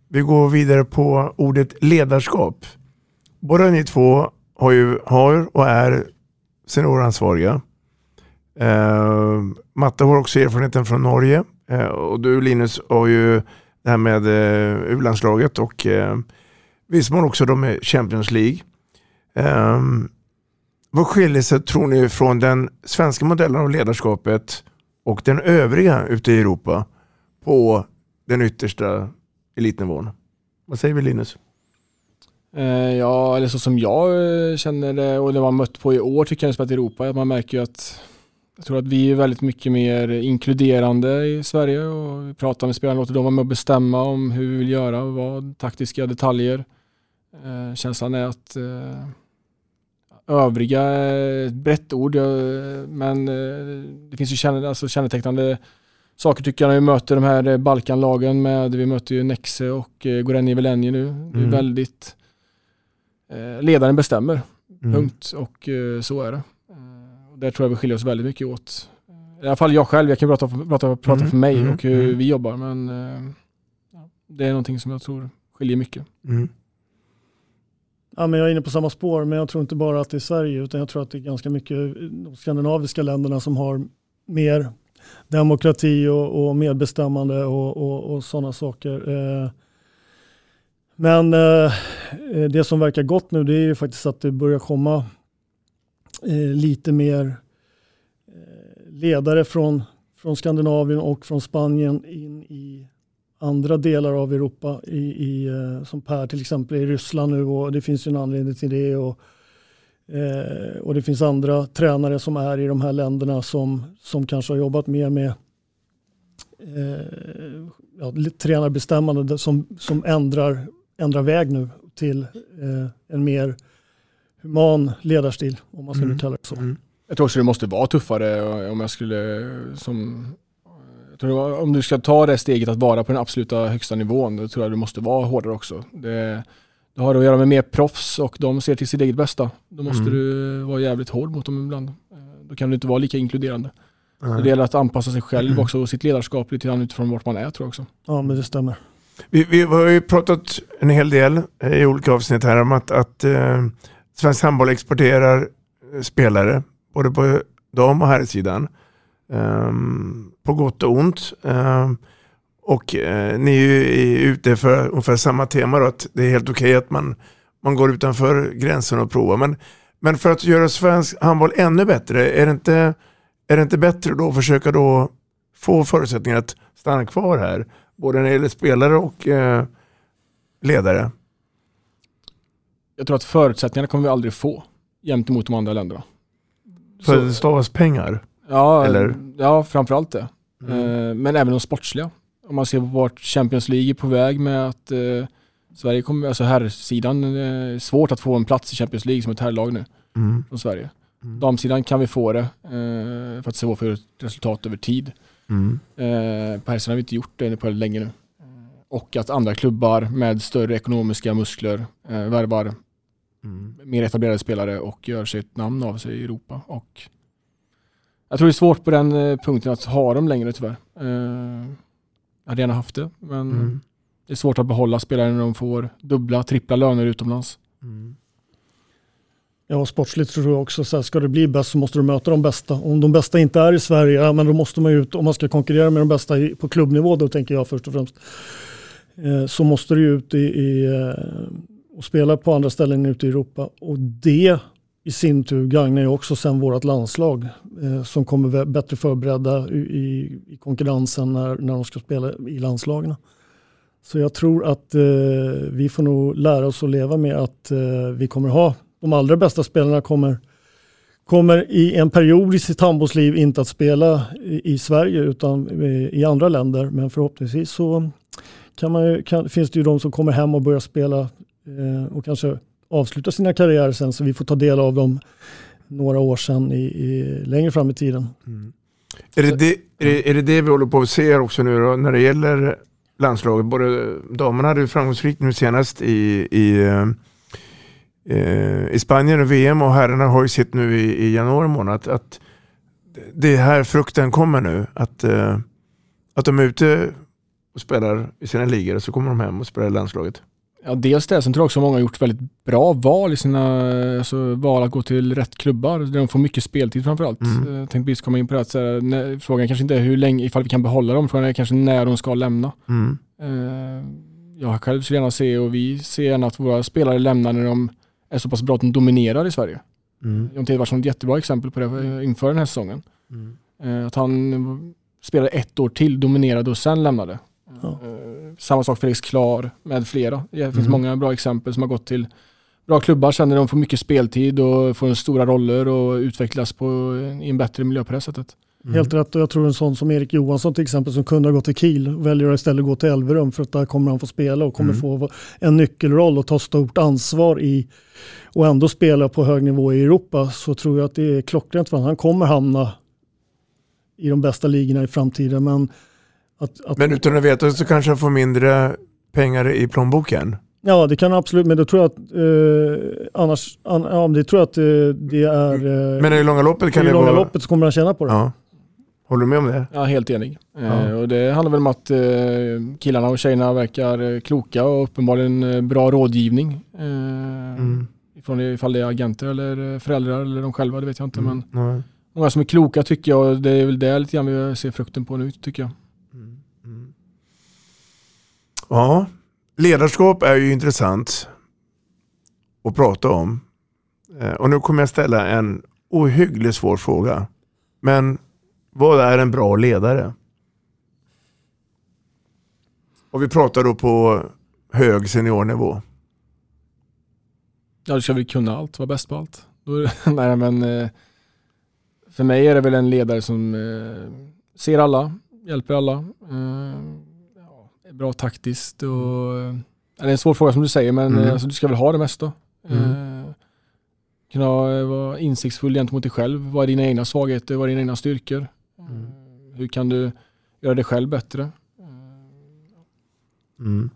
vi går vidare på ordet ledarskap. Båda ni två har ju har och är senioransvariga. Eh, Matte har också erfarenheten från Norge eh, Eh, och du Linus har ju det här med eh, U-landslaget och eh, Vismån också de med Champions League. Ehm, vad skiljer sig tror ni från den svenska modellen av ledarskapet och den övriga ute i Europa på den yttersta elitnivån? Vad säger vi Linus? Eh, ja, eller så som jag känner det och det man mött på i år tycker jag att i Europa, att man märker ju att jag tror att vi är väldigt mycket mer inkluderande i Sverige och vi pratar med spelarna, låter dem vara med och bestämma om hur vi vill göra och vad taktiska detaljer. Eh, känslan är att eh, övriga är ett brett ord, eh, men eh, det finns ju känne, alltså kännetecknande saker tycker jag när vi möter de här Balkanlagen med, vi möter ju Nexe och eh, Gorenje Velenje nu. Det är Mm. väldigt, eh, ledaren bestämmer, Mm. punkt och eh, så är det. Där tror jag vi skiljer oss väldigt mycket åt. I alla fall jag själv, jag kan prata, prata, prata Mm, för mig mm, och hur mm. vi jobbar men eh, det är någonting som jag tror skiljer mycket. Mm. Ja, men jag är inne på samma spår, men jag tror inte bara att det är Sverige, utan jag tror att det är ganska mycket de skandinaviska länderna som har mer demokrati och, och medbestämmande och, och, och sådana saker. Eh, Men eh, det som verkar gott nu det är ju faktiskt att det börjar komma Eh, lite mer eh, ledare från, från Skandinavien och från Spanien in i andra delar av Europa, i, i, eh, som Per till exempel i Ryssland nu och det finns ju en anledning till det. Och, eh, och det finns andra tränare som är i de här länderna som, som kanske har jobbat mer med eh, ja, tränarbestämmande som, som ändrar, ändrar väg nu till eh, en mer human ledarstil om man ska Mm. kalla det så. Jag tror också det måste vara tuffare om jag skulle som jag tror om du ska ta det steget att vara på den absoluta högsta nivån, då tror jag du måste vara hårdare också. Det, det har att göra med mer proffs och de ser till sitt eget bästa. Då måste Mm. du vara jävligt hård mot dem ibland. Eh, Då kan du inte vara lika inkluderande. Så det gäller att anpassa sig själv Mm. också och sitt ledarskap lite grann utifrån vart man är tror jag också. Ja, men det stämmer. Vi, vi har ju pratat en hel del eh, i olika avsnitt här om att, att eh, svensk handboll exporterar eh, spelare både på dam och herrsidan. Um, på gott och ont. Um, och uh, ni är ju ute för ungefär samma tema då, att det är helt okej att man, man går utanför gränsen och provar. Men, men för att göra svensk handboll ännu bättre, är det inte, är det inte bättre då att försöka då få förutsättningar att stanna kvar här? Både när det gäller spelare och uh, ledare. Jag tror att förutsättningarna kommer vi aldrig få jämt emot de andra länderna. För Så- det stavas pengar. Ja, Eller? ja framförallt det. Mm. Eh, Men även de sportsliga. Om man ser på vart Champions League är på väg med att eh, Sverige kommer, alltså herrsidan, eh, svårt att få en plats i Champions League som ett herrlag nu Mm. från Sverige. Mm. Damsidan kan vi få det eh, för att se vad för resultat över tid. Mm. Eh, på herrsidan har vi inte gjort det på länge nu. Och att andra klubbar med större ekonomiska muskler eh, värvar Mm. mer etablerade spelare och gör sig ett namn av sig i Europa. Och jag tror det är svårt på den eh, punkten att ha dem längre tyvärr. Eh, jag hade gärna haft det, men Mm. det är svårt att behålla spelare när de får dubbla, trippla löner utomlands. Mm. Ja, sportsligt tror jag också så här, ska det bli bäst så måste du möta de bästa. Om de bästa inte är i Sverige, ja, men då måste man ju ut, om man ska konkurrera med de bästa i, på klubbnivå då tänker jag först och främst, eh, så måste du ut i, i, eh, och spela på andra ställen ute i Europa. Och det i sin tur gagnar ju också sen vårt landslag eh, som kommer bättre förberedda i, i, i konkurrensen när, när de ska spela i landslagen. Så jag tror att eh, vi får nog lära oss att leva med att eh, vi kommer ha de allra bästa spelarna kommer, kommer i en period i sitt handbollsliv inte att spela i, i Sverige utan i, i andra länder. Men förhoppningsvis så kan man, ju- kan, finns det ju de som kommer hem och börjar spela och kanske avsluta sina karriärer sen så vi får ta del av dem några år sedan i, i, längre fram i tiden. Är, det det, är, det, är det det vi håller på att se också nu då, när det gäller landslaget? Både damerna hade ju framgångsrikt nu senast i, i, eh, eh, i Spanien och VM och herrarna har ju sett nu i, i januari månad att, att det här frukten kommer nu. Att, eh, att de är ute och spelar i sina ligor och så kommer de hem och spelar i landslaget. Ja, dels det. Sen tror jag också många har gjort väldigt bra val i sina alltså, val att gå till rätt klubbar. Där de får mycket speltid framförallt. Mm. Jag tänkte precis komma in på det. Så här, när, frågan kanske inte är hur länge, ifall vi kan behålla dem. Frågan är kanske när de ska lämna. Mm. Eh, jag själv skulle gärna se och vi ser gärna att våra spelare lämnar när de är så pass bra att de dominerar i Sverige. Mm. John Tedvarsson är ett jättebra exempel på det eh, inför den här säsongen. Mm. Eh, Att han spelade ett år till, dominerade och sen lämnade. Ja. Eh, Samma sak Felix Klar med flera. Det finns Mm. många bra exempel som har gått till bra klubbar sen när de får mycket speltid och får stora roller och utvecklas på, i en bättre miljö på det sättet. Mm. Helt rätt och jag tror en sån som Erik Johansson till exempel som kunde ha gått till Kiel väljer att istället gå till Elverum för att där kommer han få spela och kommer Mm. få en nyckelroll och ta stort ansvar i och ändå spela på hög nivå i Europa så tror jag att det är klockrent för honom. Han kommer hamna i de bästa ligorna i framtiden men att, att Men utan att veta så kanske han får mindre pengar i plånboken. Ja, det kan absolut, men då tror jag att eh, annars, an, ja, det tror jag att eh, det är... Eh, Men i långa loppet kan i det långa vara... loppet så kommer han tjäna på det. Ja. Håller du med om det? Ja, helt enig. Ja. Eh, och det handlar väl om att eh, killarna och tjejerna verkar eh, kloka och uppenbarligen eh, bra rådgivning. Eh, Mm. Ifrån ifall det är agenter eller föräldrar eller de själva, det vet jag inte. Men Nej. många som är kloka tycker jag och det är väl det lite grann vi ser frukten på nu tycker jag. Ja, ledarskap är ju intressant att prata om. Eh, och nu kommer jag ställa en ohyggligt svår fråga. Men vad är en bra ledare? Och vi pratar då på hög seniornivå. Ja, du ska väl kunna allt, vara bäst på allt. Då är det, nej, men eh, för mig är det väl en ledare som eh, ser alla, hjälper alla. Bra taktiskt och eh, det är en svår fråga som du säger men Mm. eh, alltså, du ska väl ha det mesta. Mm. Eh, kunna eh, vara insiktsfull gentemot dig själv. Vad är dina egna svagheter? Vad är dina egna styrkor? Mm. Eh, hur kan du göra dig själv bättre? Mm.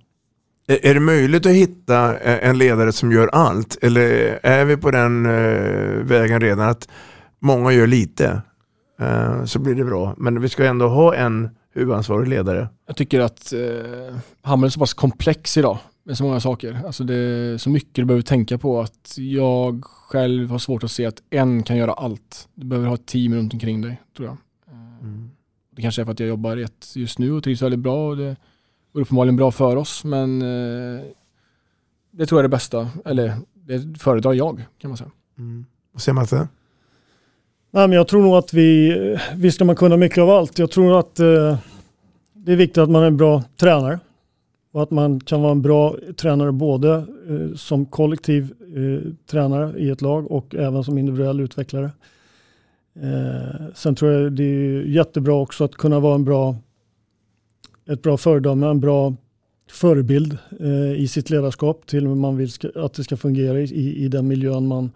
Är är det möjligt att hitta eh, en ledare som gör allt? Eller är vi på den vägen redan att många gör lite? Så blir det bra. Men vi ska ändå ha en huvudansvarig ledare. Jag tycker att eh, Hammel är så pass komplex idag med så många saker. Alltså det är så mycket du behöver tänka på att jag själv har svårt att se att en kan göra allt. Du behöver ha ett team runt omkring dig, tror jag. Mm. Det kanske är för att jag jobbar i ett just nu och trivs väldigt bra och det går uppenbarligen bra för oss men eh, det tror jag är det bästa, eller det föredrar jag kan man säga. Vad säger Matte? Nej, men jag tror nog att vi, visst ska man kunna mycket av allt. Jag tror att eh, det är viktigt att man är en bra tränare. Och att man kan vara en bra tränare både eh, som kollektiv eh, tränare i ett lag och även som individuell utvecklare. Eh, sen tror jag det är jättebra också att kunna vara en bra, ett bra föredöme, en bra förebild eh, i sitt ledarskap till hur man vill ska, att det ska fungera i, i, i den miljön man,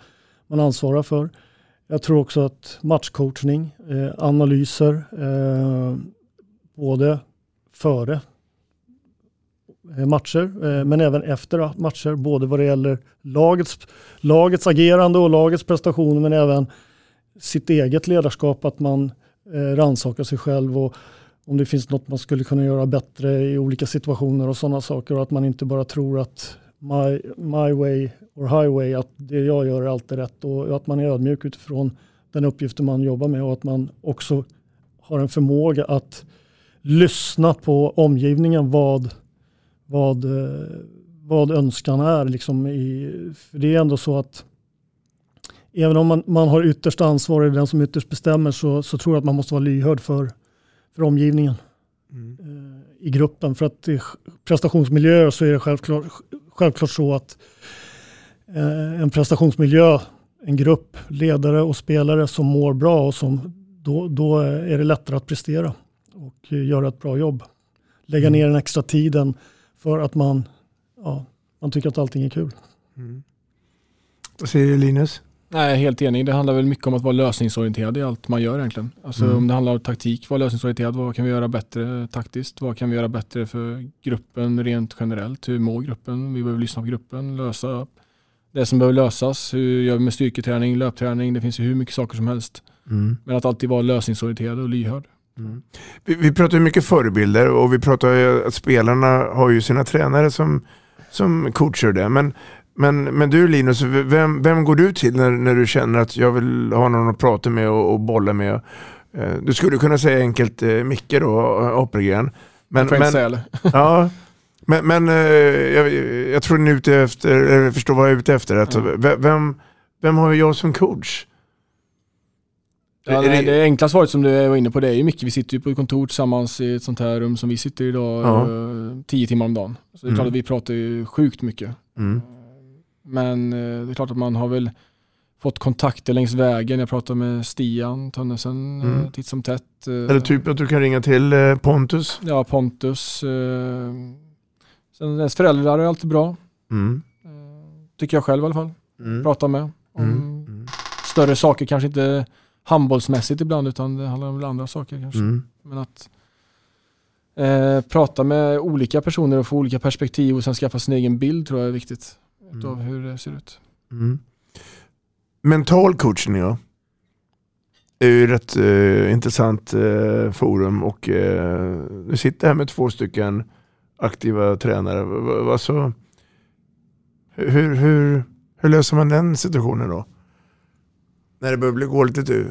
man ansvarar för. Jag tror också att matchcoachning, eh, analyser, eh, både före eh, matcher eh, men även efter matcher, både vad det gäller lagets, lagets agerande och lagets prestationer men även sitt eget ledarskap, att man eh, rannsakar sig själv och om det finns något man skulle kunna göra bättre i olika situationer och sådana saker och att man inte bara tror att my, my way or highway, att det jag gör är alltid rätt och att man är ödmjuk utifrån den uppgiften man jobbar med och att man också har en förmåga att lyssna på omgivningen vad, vad, eh, vad önskan är. Liksom i, för det är ändå så att även om man, man har yttersta ansvar, är den som ytterst bestämmer, så, så tror jag att man måste vara lyhörd för, för omgivningen eh, i gruppen. För att i prestationsmiljöer så är det självklart, självklart så att eh, en prestationsmiljö, en grupp ledare och spelare som mår bra och som då, då är det lättare att prestera och göra ett bra jobb. Lägga ner den extra tiden för att man, ja, man tycker att allting är kul. Vad säger Linus? Nej, helt enig. Det handlar väl mycket om att vara lösningsorienterad i allt man gör egentligen. Alltså Mm. om det handlar om taktik, vara lösningsorienterad. Vad kan vi göra bättre taktiskt? Vad kan vi göra bättre för gruppen rent generellt? Hur mår gruppen? Vi behöver lyssna på gruppen, lösa det som behöver lösas. Hur gör vi med styrketräning, löpträning? Det finns ju hur mycket saker som helst. Mm. Men att alltid vara lösningsorienterad och lyhörd. Vi, vi pratar ju mycket förebilder och vi pratar ju att spelarna har ju sina tränare som som coachar det. Men, men, men du Linus, vem, vem går du till när, när du känner att jag vill ha någon att prata med och, och bolla med? Eh, Du skulle kunna säga enkelt eh, Micke då, Apelgren. Men, Jag men, säga ja, men, men eh, jag, jag tror ni är ute efter, eller förstår vad jag är ute efter. Att, ve- vem, vem har jag som coach? Ja, nej, det- enkla svaret som du var inne på det är ju mycket. Vi sitter ju på ett kontor tillsammans i ett sånt här rum som vi sitter idag Ja. eh, tio timmar om dagen. Så det är Mm. klart att vi pratar ju sjukt mycket. Mm. Men eh, det är klart att man har väl fått kontakter längs vägen. Jag pratar med Stian Tönnesen Mm. mm. titt som tätt. eh, Eller typ att du kan ringa till eh, Pontus? Ja, Pontus. Eh, sen ens föräldrar är alltid bra. Mm. Tycker jag själv i alla fall. Mm. Prata med. Om Mm. större saker, kanske inte handbollsmässigt ibland utan det handlar om andra saker kanske. Mm. Men att eh, prata med olika personer och få olika perspektiv och sen skaffa sin egen bild tror jag är viktigt. Utav hur det ser ut. Mm. Mental coaching ja. är ju ett eh, intressant eh, forum och eh, du sitter här med två stycken aktiva tränare. V- Alltså, hur, hur, hur löser man den situationen då? När det börjar bli gå lite eh,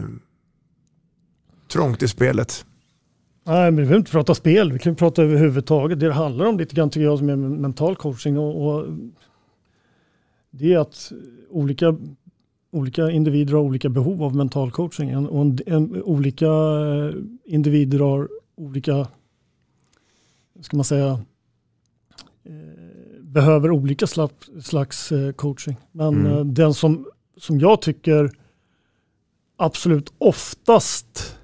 trångt i spelet. Nej, men vi behöver inte prata spel, vi kan ju prata överhuvudtaget. Det det handlar om lite grann tycker jag som är mental coaching och, och det är att olika, olika individer har olika behov av mental coaching och en, en, olika eh, individer har olika, ska man säga, eh, behöver olika slags, slags eh, coaching. Men Mm. den som, som jag tycker absolut oftast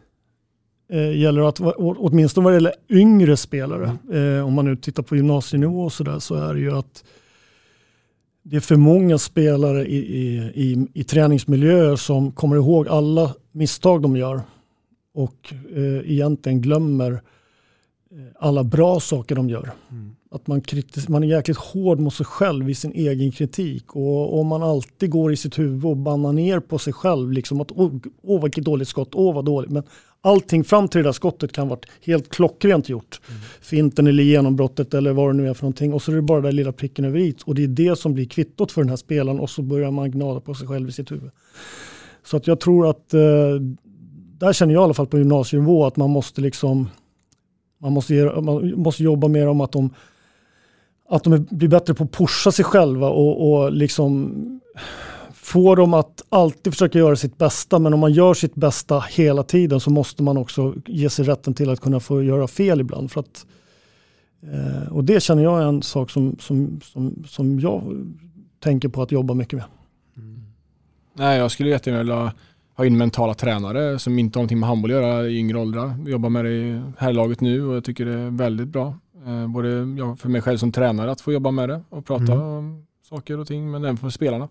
eh, gäller att, åtminstone vad det gäller yngre spelare, eh, om man nu tittar på gymnasienivå och sådär, så är det ju att det är för många spelare i, i, i, i träningsmiljöer som kommer ihåg alla misstag de gör och eh, egentligen glömmer eh, alla bra saker de gör. Att man, kritis- man är jäkligt hård mot sig själv i sin egen kritik och om man alltid går i sitt huvud och bannar ner på sig själv, liksom att åh, åh vilket dåligt skott, åh vad dåligt. Men allting fram till det där skottet kan varit helt klockrent gjort. Finten eller genombrottet eller vad det nu är för någonting och så är det bara den där lilla pricken över i och det är det som blir kvittot för den här spelaren och så börjar man gnada på sig själv i sitt huvud. Så att jag tror att eh, där känner jag i alla fall på gymnasienivå att man måste liksom man måste, man måste jobba mer om att de, att de blir bättre på att pusha sig själva och, och liksom få dem att alltid försöka göra sitt bästa. Men om man gör sitt bästa hela tiden så måste man också ge sig rätten till att kunna få göra fel ibland. För att, eh, och det känner jag är en sak som, som, som, som jag tänker på att jobba mycket med. Nej, jag skulle jättegärna vilja ha in mentala tränare som inte har någonting med handboll att göra i yngre åldrar. Vi jobbar med det i herrlaget nu och jag tycker det är väldigt bra. Eh, både jag, för mig själv som tränare att få jobba med det och prata Mm. om saker och ting, men även för spelarna.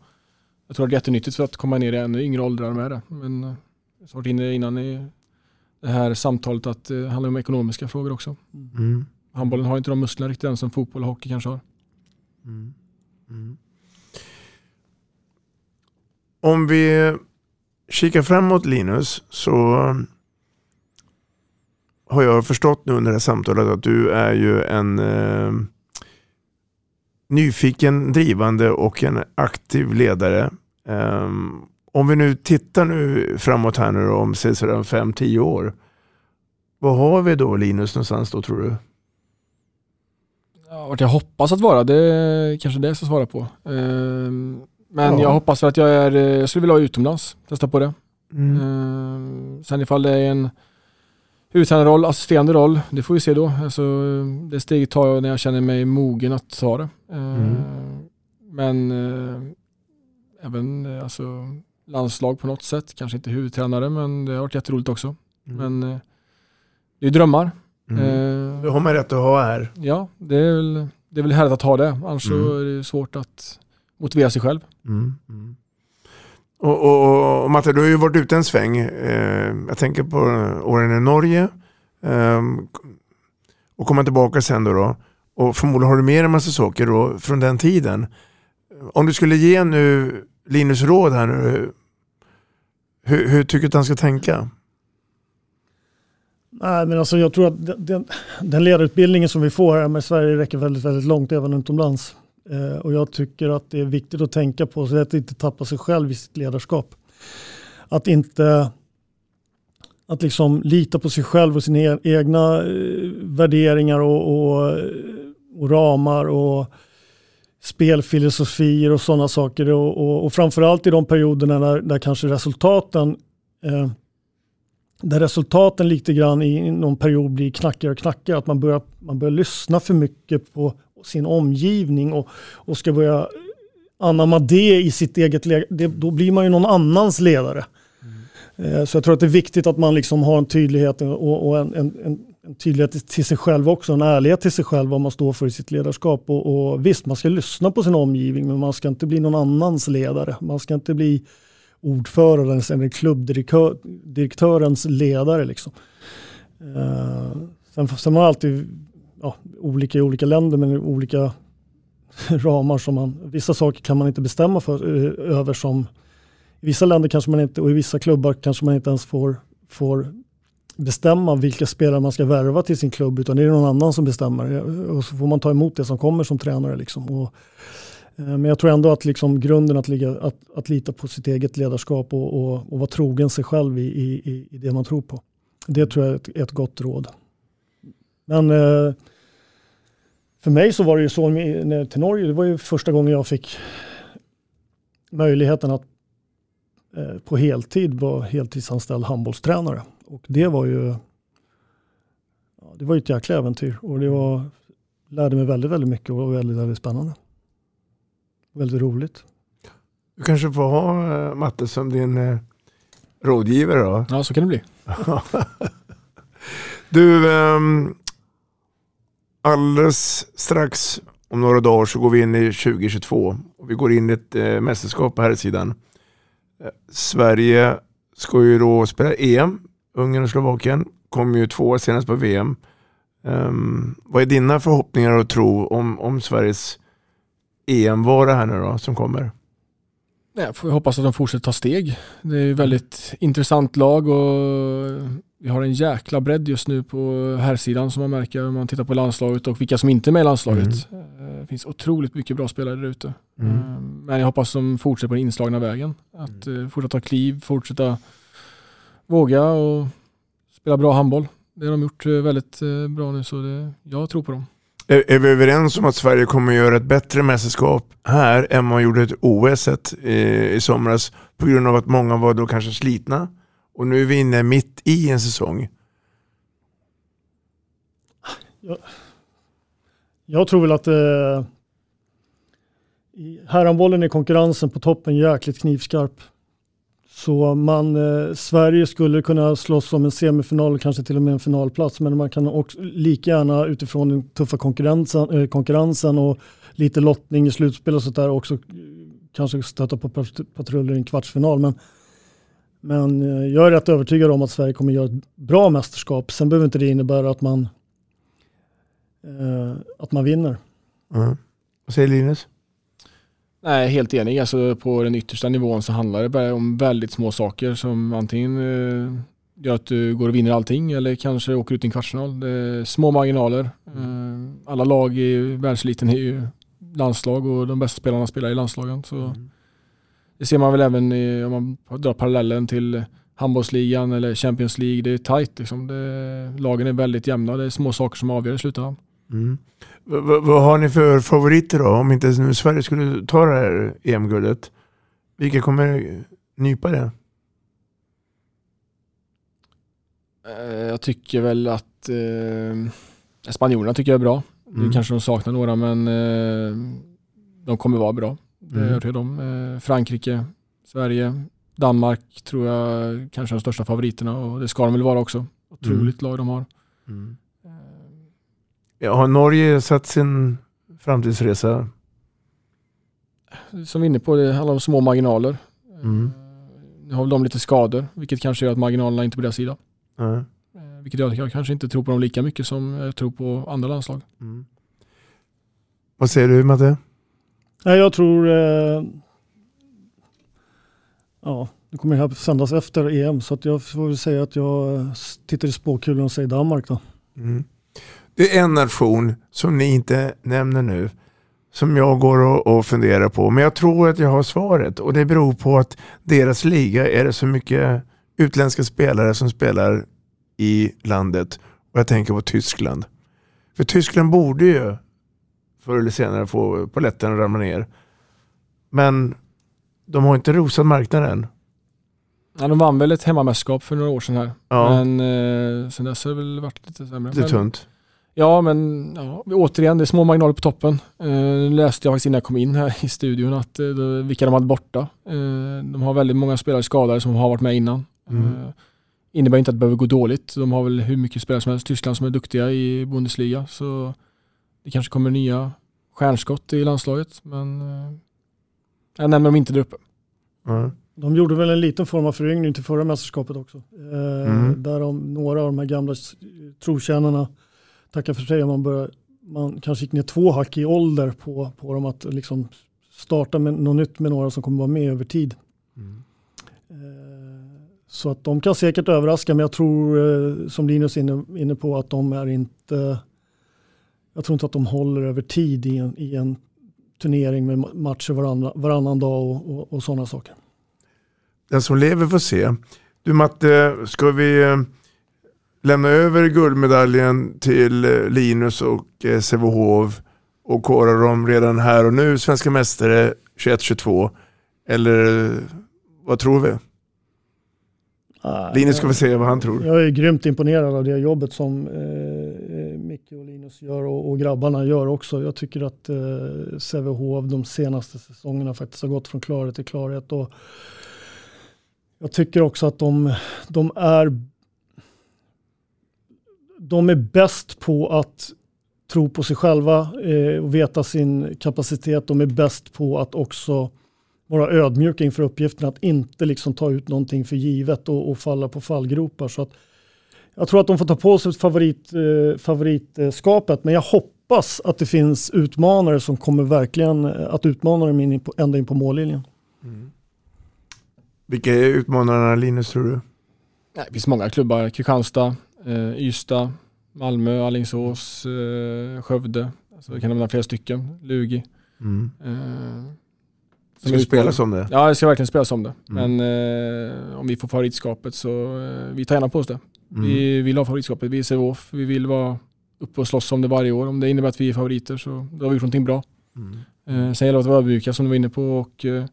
Jag tror det är jättenyttigt för att komma ner i ännu yngre åldrar med det. Men eh, jag har varit inne innan i det här samtalet att det handlar om ekonomiska frågor också. Mm. Handbollen har inte de musklerna riktigt än som fotboll och hockey kanske har. Mm. Mm. Om vi kikar framåt Linus så har jag förstått nu under det här samtalet att du är ju en eh, nyfiken, drivande och en aktiv ledare. Ehm, om vi nu tittar nu framåt här nu då, om sådär 5-10 år. Vad har vi då Linus någonstans då tror du? Ja, vart jag hoppas att vara, det kanske det jag ska svara på. Ehm, Men Ja. jag hoppas för att jag är, jag skulle vilja vara utomlands, testa på det. Mm. Ehm, Sen ifall det är en huvudtränarroll, assisterande roll, det får vi se då. Alltså, det steget tar jag när jag känner mig mogen att ta det. Mm. Men eh, även eh, alltså, landslag på något sätt, kanske inte huvudtränare men det har varit jätteroligt också. Men eh, det är drömmar. Mm. Eh, Det har man rätt att ha här. Ja, det är väl, det är väl härligt att ha det. Annars så Mm. är det svårt att motivera sig själv. Mm. Mm. Och, och, och Matte, du har ju varit ute en sväng. Jag tänker på åren i Norge. Eh, och komma tillbaka sen då, då. Och förmodligen har du med en massa saker då från den tiden. Om du skulle ge nu Linus råd här nu. Hur, hur tycker du att han ska tänka? Nej, men alltså jag tror att den, den, ledarutbildningen som vi får här med Sverige räcker väldigt, väldigt långt även utomlands. Eh, och jag tycker att det är viktigt att tänka på så att inte tappa sig själv i sitt ledarskap. Att inte att liksom lita på sig själv och sina e-, egna eh, värderingar och, och, och ramar och spelfilosofier och sådana saker. Och, och, och framförallt i de perioderna där, där kanske resultaten eh, där resultaten lite grann i någon period blir knackigare och knackigare. Att man börjar, man börjar lyssna för mycket på sin omgivning och, och ska börja anamma det i sitt eget läge. Då blir man ju någon annans ledare. Mm. Så jag tror att det är viktigt att man liksom har en tydlighet och, och en, en, en, tydlighet till sig själv också. En ärlighet till sig själv vad man står för i sitt ledarskap. Och, och visst, man ska lyssna på sin omgivning men man ska inte bli någon annans ledare. Man ska inte bli ordförandens eller klubbdirektörens ledare. Liksom. Uh, sen, sen har man alltid ja, olika i olika länder men olika ramar som man, vissa saker kan man inte bestämma för, eh, över som i vissa länder kanske man inte och i vissa klubbar kanske man inte ens får, får bestämma vilka spelare man ska värva till sin klubb utan det är någon annan som bestämmer och så får man ta emot det som kommer som tränare. Liksom. Och, Eh, men jag tror ändå att liksom grunden att, ligga, att, att lita på sitt eget ledarskap och, och, och vara trogen sig själv i, i, i det man tror på. Det tror jag är ett, ett gott råd. Men eh, för mig så var det ju så när till Norge, det var ju första gången jag fick möjligheten att eh, på heltid vara heltidsanställd handbollstränare. Och det var ju ja, det var ett jäkla äventyr och det var, lärde mig väldigt, väldigt mycket och var väldigt, väldigt spännande. Väldigt roligt. Du kanske får ha uh, Matte som din uh, rådgivare då? Ja, så kan det bli. du, um, alldeles strax om några dagar så går vi in i 2022 och vi går in i ett uh, mästerskap på här sidan. Uh, Sverige ska ju då spela EM. Ungern och Slovakien kom ju två år senast på VM. Um, ehm, vad är dina förhoppningar och tro om, om Sveriges EM-vara här nu då som kommer? Jag får hoppas att de fortsätter ta steg. Det är ett väldigt intressant lag och vi har en jäkla bredd just nu på herrsidan som man märker om man tittar på landslaget och vilka som inte är med i landslaget. Mm. Det finns otroligt mycket bra spelare där ute. Mm. Eh, men jag hoppas att de fortsätter på den inslagna vägen. Att mm. fortsätta ta kliv, fortsätta våga och spela bra handboll. Det har de gjort eh, väldigt bra nu så det, jag tror på dem. Är, vi överens om att Sverige kommer att göra ett bättre mästerskap här än man gjorde ett OS i, i somras på grund av att många var då kanske slitna? Och nu är vi inne mitt i en säsong. Jag, jag tror väl att eh, i herrhandbollen är konkurrensen på toppen jäkligt knivskarp. Så man, eh, Sverige skulle kunna slåss om en semifinal, kanske till och med en finalplats, men man kan också lika gärna utifrån den tuffa konkurrensen, eh, konkurrensen och lite lottning i slutspel och sånt där också eh, kanske stöta på patruller i en kvartsfinal. Men, men eh, jag är rätt övertygad om att Sverige kommer göra ett bra mästerskap. Sen behöver inte det innebära att man, eh, att man vinner. Mm. Vad säger Linus? Nej, helt enig. Alltså på den yttersta nivån så handlar det bara om väldigt små saker som antingen eh, gör att du går och vinner allting eller kanske åker ut i en kvartsfinal. Små marginaler. Mm. alla lag i världseliten är ju landslag och de bästa spelarna spelar i landslagen. Så mm. Det ser man väl även i, om man drar parallellen till handbollsligan eller Champions League. Det är tajt liksom. Det, lagen är väldigt jämna. Det är små saker som avgör i slutändan. Mm. Vad har ni för favoriter då? Om inte nu Sverige skulle ta det här EM-guldet. Vilka kommer nypa det? Eh, jag tycker väl att eh, spanjorerna tycker jag är bra. Mm. Det kanske de saknar några men eh, de kommer vara bra. Det mm. om. Eh, Frankrike, Sverige, Danmark tror jag kanske är de största favoriterna och det ska de väl vara också. Otroligt mm. lag de har. Mm. Ja, har Norge satt sin framtidsresa? Som vi är inne på, det handlar om små marginaler. Mm. Nu har väl de lite skador, vilket kanske gör att marginalerna inte är på deras sida. Mm. Vilket gör att jag kanske inte tror på dem lika mycket som jag tror på andra landslag. Mm. Vad säger du Matte? Jag tror, eh, ja, det kommer här sändas efter EM så att jag får väl säga att jag tittar i spåkulan och säger Danmark då. Mm. Det är en nation som ni inte nämner nu som jag går och, och funderar på. Men jag tror att jag har svaret och det beror på att deras liga är det så mycket utländska spelare som spelar i landet. Och jag tänker på Tyskland. För Tyskland borde ju förr eller senare få polletten att ramla ner. Men de har inte rosat marknaden. Ja, de vann väl ett hemmamästerskap för några år sedan här. Ja. Men eh, sen dess har det väl varit lite sämre. Det är tunt. Ja, men ja, återigen, det är små marginaler på toppen. Eh, läste jag faktiskt innan jag kom in här i studion att eh, vilka de hade borta. Eh, de har väldigt många spelare skadade som har varit med innan. Mm. Eh, innebär inte att det behöver gå dåligt. De har väl hur mycket spelare som helst. Tyskland som är duktiga i Bundesliga. Så det kanske kommer nya stjärnskott i landslaget. Men eh, jag nämner dem inte där uppe. Ja. De gjorde väl en liten form av föryngring till förra mästerskapet också. Eh, Mm. Där de, några av de här gamla trotjänarna tackar för sig. Man, börjar, man kanske gick ner två hack i ålder på, på dem att liksom starta med något nytt med några som kommer vara med över tid. Eh, Så att de kan säkert överraska, men jag tror eh, som Linus är inne, inne på att de är inte jag tror inte att de håller över tid i en, i en turnering med ma- matcher varannan, varannan dag och, och, och sådana saker. Den som lever får se. Du Matte, ska vi eh, lämna över guldmedaljen till eh, Linus och eh, Sävehof och kora dem redan här och nu svenska mästare 21-22? Eller eh, vad tror vi? Nej, Linus ska få se vad han tror. Jag är grymt imponerad av det jobbet som eh, Micke och Linus gör och, och grabbarna gör också. Jag tycker att eh, Sävehof de senaste säsongerna faktiskt har gått från klarhet till klarhet. Och jag tycker också att de, de är de är bäst på att tro på sig själva eh, och veta sin kapacitet. De är bäst på att också vara ödmjuka inför uppgiften att inte liksom ta ut någonting för givet och, och falla på fallgropar. Så att jag tror att de får ta på sig favorit, eh, favoritskapet, men jag hoppas att det finns utmanare som kommer verkligen eh, att utmana dem in på, ända in på mållinjen. Vilka är utmanarna Linus tror du? Nej, det finns många klubbar. Kristianstad, eh, Ystad, Malmö, Alingsås, eh, Skövde. Alltså, vi kan nämna flera stycken. Lugi. Mm. Eh, Ska det spelas om det? Ja, det ska verkligen spelas om det. Mm. Men eh, om vi får favoritskapet så eh, vi tar gärna på oss det. Mm. Vi vill ha favoritskapet. Vi är Sävehof. Vi vill vara uppe och slåss om det varje år. Om det innebär att vi är favoriter så då har vi gjort någonting bra. Mm. Eh, sen gäller det att vara ödmjuka som du var inne på och eh,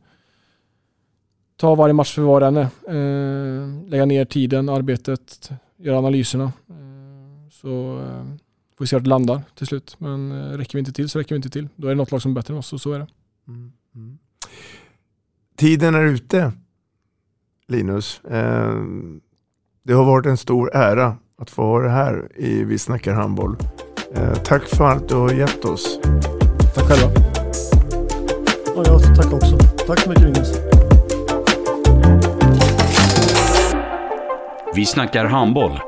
ta varje match för vad den är. Eh, lägga ner tiden, arbetet, göra analyserna. Eh, så eh, får vi se vart det landar till slut. Men eh, räcker vi inte till så räcker vi inte till. Då är det något lag som är bättre än oss och så är det. Mm. Mm. Tiden är ute, Linus. Det har varit en stor ära att få ha det här i Vi snackar handboll. Tack för allt du har gett oss. Tack själva. Ja, jag tackar också. Tack så mycket Linus. Vi snackar handboll,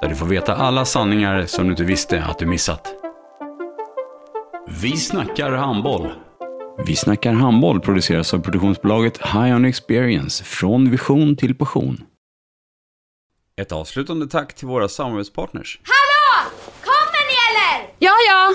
där du får veta alla sanningar som du inte visste att du missat. Vi snackar handboll. Vi snackar handboll produceras av produktionsbolaget High On Experience, från vision till passion. Ett avslutande tack till våra samarbetspartners. Hallå! Kommer ni eller? Ja, ja.